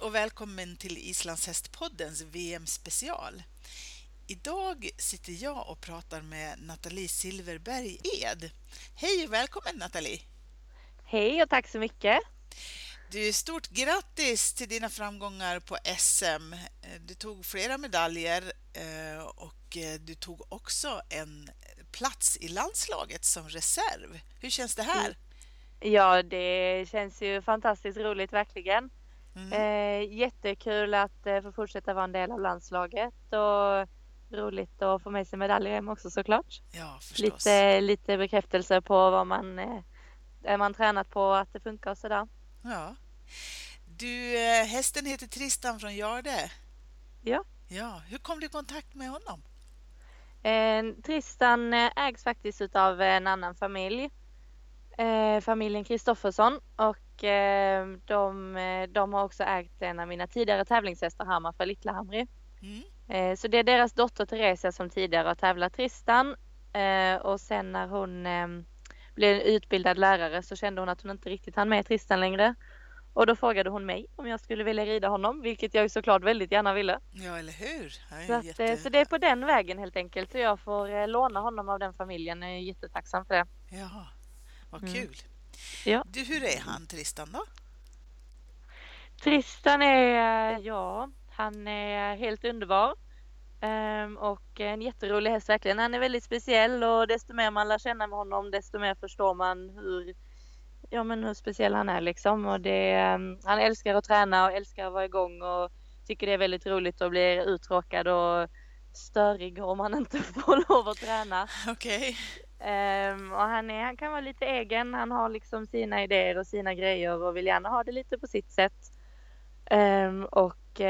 Och välkommen till Islandshästpoddens VM-special. Idag sitter jag och pratar med Nathalie Silverberg Ed. Hej och välkommen Nathalie! Hej och tack så mycket! Du, stort grattis till dina framgångar på SM. Du tog flera medaljer eh, och eh, du tog också en plats i landslaget som reserv. Hur känns det här? Ja, det känns ju fantastiskt roligt verkligen. Mm. Eh, jättekul att eh, få fortsätta vara en del av landslaget och roligt att få med sig medaljer hem också såklart. Ja, förstås. Lite, lite bekräftelse på vad man, eh, man tränat på, att det funkar och sådär. Ja. Du, eh, hästen heter Tristan från Jarde. Ja. Ja, hur kom du i kontakt med honom? Eh, Tristan eh, ägs faktiskt av en annan familj. Eh, familjen Kristoffersson och de, eh, de har också ägt en av mina tidigare tävlingshästar, Hammar för Littlehamri. Mm. Eh, så det är deras dotter Theresia som tidigare har tävlat Tristan och sen när hon blev utbildad lärare så kände hon att hon inte riktigt hann med Tristan längre. Och då frågade hon mig om jag skulle vilja rida honom, vilket jag såklart väldigt gärna ville. Ja, eller hur? Så, att, jätte... så det är på den vägen helt enkelt. Så jag får eh, låna honom av den familjen. Jag är jättetacksam för det. Jaha, vad mm. kul. Mm. Ja. Du, hur är han, Tristan då? Tristan är, ja, han är helt underbar. Um, och en jätterolig häst verkligen. Han är väldigt speciell och desto mer man lär känna med honom desto mer förstår man hur, ja, men hur speciell han är liksom. Och det, um, han älskar att träna och älskar att vara igång och tycker det är väldigt roligt och blir uttråkad och störig om han inte får lov att träna. Okej. Okay. Um, och han, är, han kan vara lite egen. Han har liksom sina idéer och sina grejer och vill gärna ha det lite på sitt sätt. och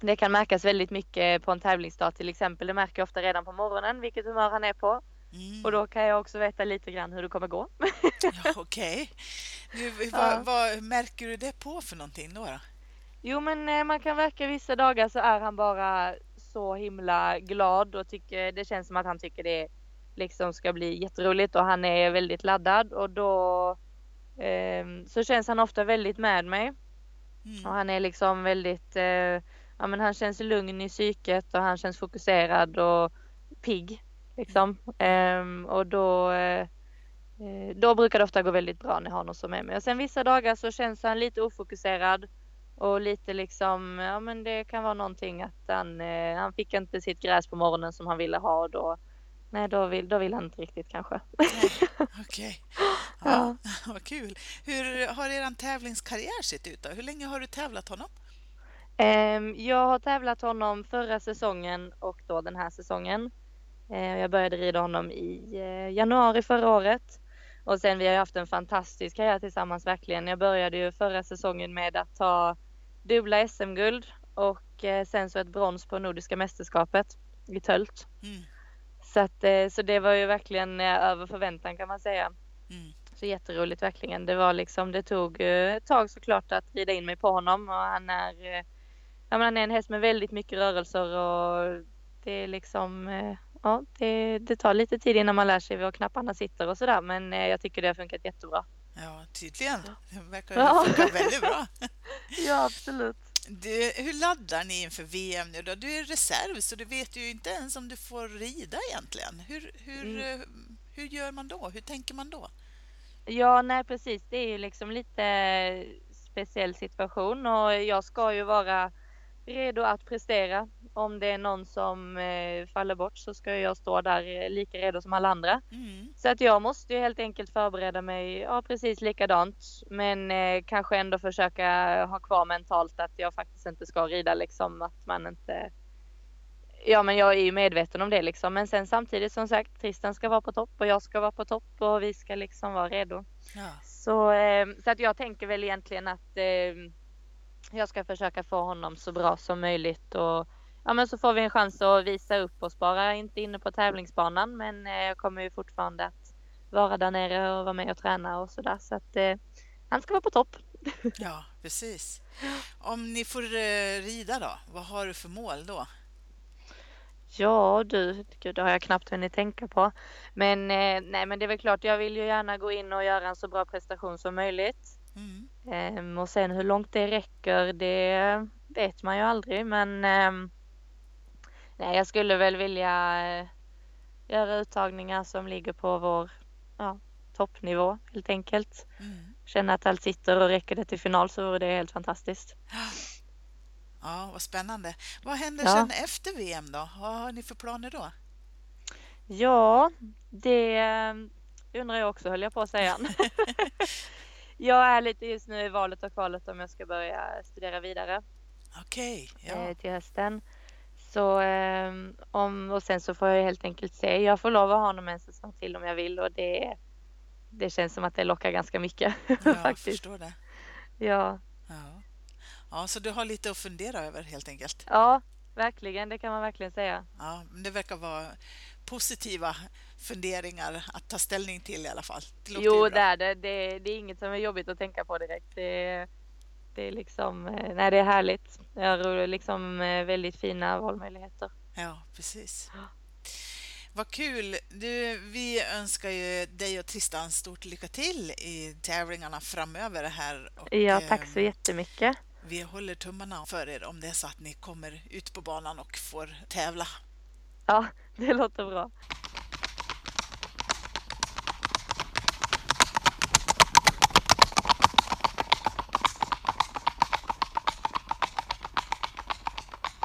det kan märkas väldigt mycket på en tävlingsdag till exempel. Det märker jag ofta redan på morgonen vilket humör han är på. Mm. Och då kan jag också veta lite grann hur det kommer gå. ja, Okej. Okay. Vad, ja. vad, märker du det på för någonting då? då? Jo men eh, man kan verka vissa dagar så är han bara så himla glad och tycker det känns som att han tycker det liksom ska bli jätteroligt och han är väldigt laddad och då eh, så känns han ofta väldigt med mig. Mm. Och han är liksom väldigt eh, ja, men han känns lugn i psyket och han känns fokuserad och pigg. Liksom. Um, och då, uh, då brukar det ofta gå väldigt bra när jag har någon som är med. Och sen vissa dagar så känns han lite ofokuserad och lite liksom, ja men det kan vara någonting att han, uh, han fick inte sitt gräs på morgonen som han ville ha och då, nej då vill, då vill han inte riktigt kanske. Okej, okay. ja, ja. vad kul. Hur har er tävlingskarriär sett ut då? Hur länge har du tävlat honom? Ehm, jag har tävlat honom förra säsongen och då den här säsongen. Ehm, jag började rida honom i eh, januari förra året. Och sen vi har haft en fantastisk karriär tillsammans verkligen. Jag började ju förra säsongen med att ta dubbla SM-guld och eh, sen så ett brons på Nordiska mästerskapet i tölt. Mm. Så, att, eh, så det var ju verkligen över förväntan kan man säga. Mm. Så jätteroligt verkligen. Det var liksom, det tog ett tag såklart att rida in mig på honom och han är ja, men han är en häst med väldigt mycket rörelser och det är liksom, eh, ja, det, det tar lite tid innan man lär sig var knapparna sitter och sådär men eh, jag tycker det har funkat jättebra. Ja, tydligen. Det verkar ja. funka väldigt bra. ja, absolut. Du, hur laddar ni inför VM nu då? Du är reserv så du vet ju inte ens om du får rida egentligen. Hur, hur, mm. Eh, hur gör man då? Hur tänker man då? Ja, nej precis. Det är ju liksom lite speciell situation och jag ska ju vara redo att prestera. Om det är någon som eh, faller bort så ska jag stå där eh, lika redo som alla andra. Mm. Så att jag måste ju helt enkelt förbereda mig ja, precis likadant. Men eh, kanske ändå försöka ha kvar mentalt att jag faktiskt inte ska rida liksom att man inte Ja, men jag är ju medveten om det liksom. Men sen samtidigt som sagt, Tristan ska vara på topp och jag ska vara på topp och vi ska liksom vara redo. Ja. Så, eh, så att jag tänker väl egentligen att eh, jag ska försöka få honom så bra som möjligt och ja, men så får vi en chans att visa upp oss bara, inte inne på tävlingsbanan, men eh, jag kommer ju fortfarande att vara där nere och vara med och träna och sådär. Så att eh, han ska vara på topp. Ja, precis. Om ni får eh, rida då, vad har du för mål då? Ja du, gud, det har jag knappt hunnit tänka på. Men eh, nej, men det är väl klart, jag vill ju gärna gå in och göra en så bra prestation som möjligt. Mm. Ehm, och sen hur långt det räcker, det vet man ju aldrig. Men ehm, nej, jag skulle väl vilja eh, göra uttagningar som ligger på vår ja, toppnivå helt enkelt. Mm. Känna att allt sitter och räcker det till final så vore det helt fantastiskt. Ja, vad spännande. Vad händer Ja. sen efter VM då? Vad har ni för planer då? Ja, det eh, undrar jag också höll jag på att säga. jag är lite just nu i valet och kvalet om jag ska börja studera vidare Okej, ja. eh, till hösten. Så eh, om, och sen så får jag helt enkelt se. Jag får lov att ha honom en säsong till om jag vill och det, det känns som att det lockar ganska mycket jag faktiskt. förstår det. Ja, Ja. ja, så du har lite att fundera över helt enkelt. ja, verkligen. Det kan man verkligen säga. Ja, men det verkar vara positiva funderingar att ta ställning till i alla fall. Det Jo, det är det. det. Det är inget som är jobbigt att tänka på direkt. Det, det är liksom, eh, nej det är härligt. Jag har liksom eh, väldigt fina valmöjligheter. Ja, precis. Vad kul! Du, vi önskar ju dig och Tristan stort lycka till i tävlingarna framöver här. Och, Ja, tack så eh, jättemycket. Vi håller tummarna för er om det är så att ni kommer ut på banan och får tävla. Ja, det låter bra.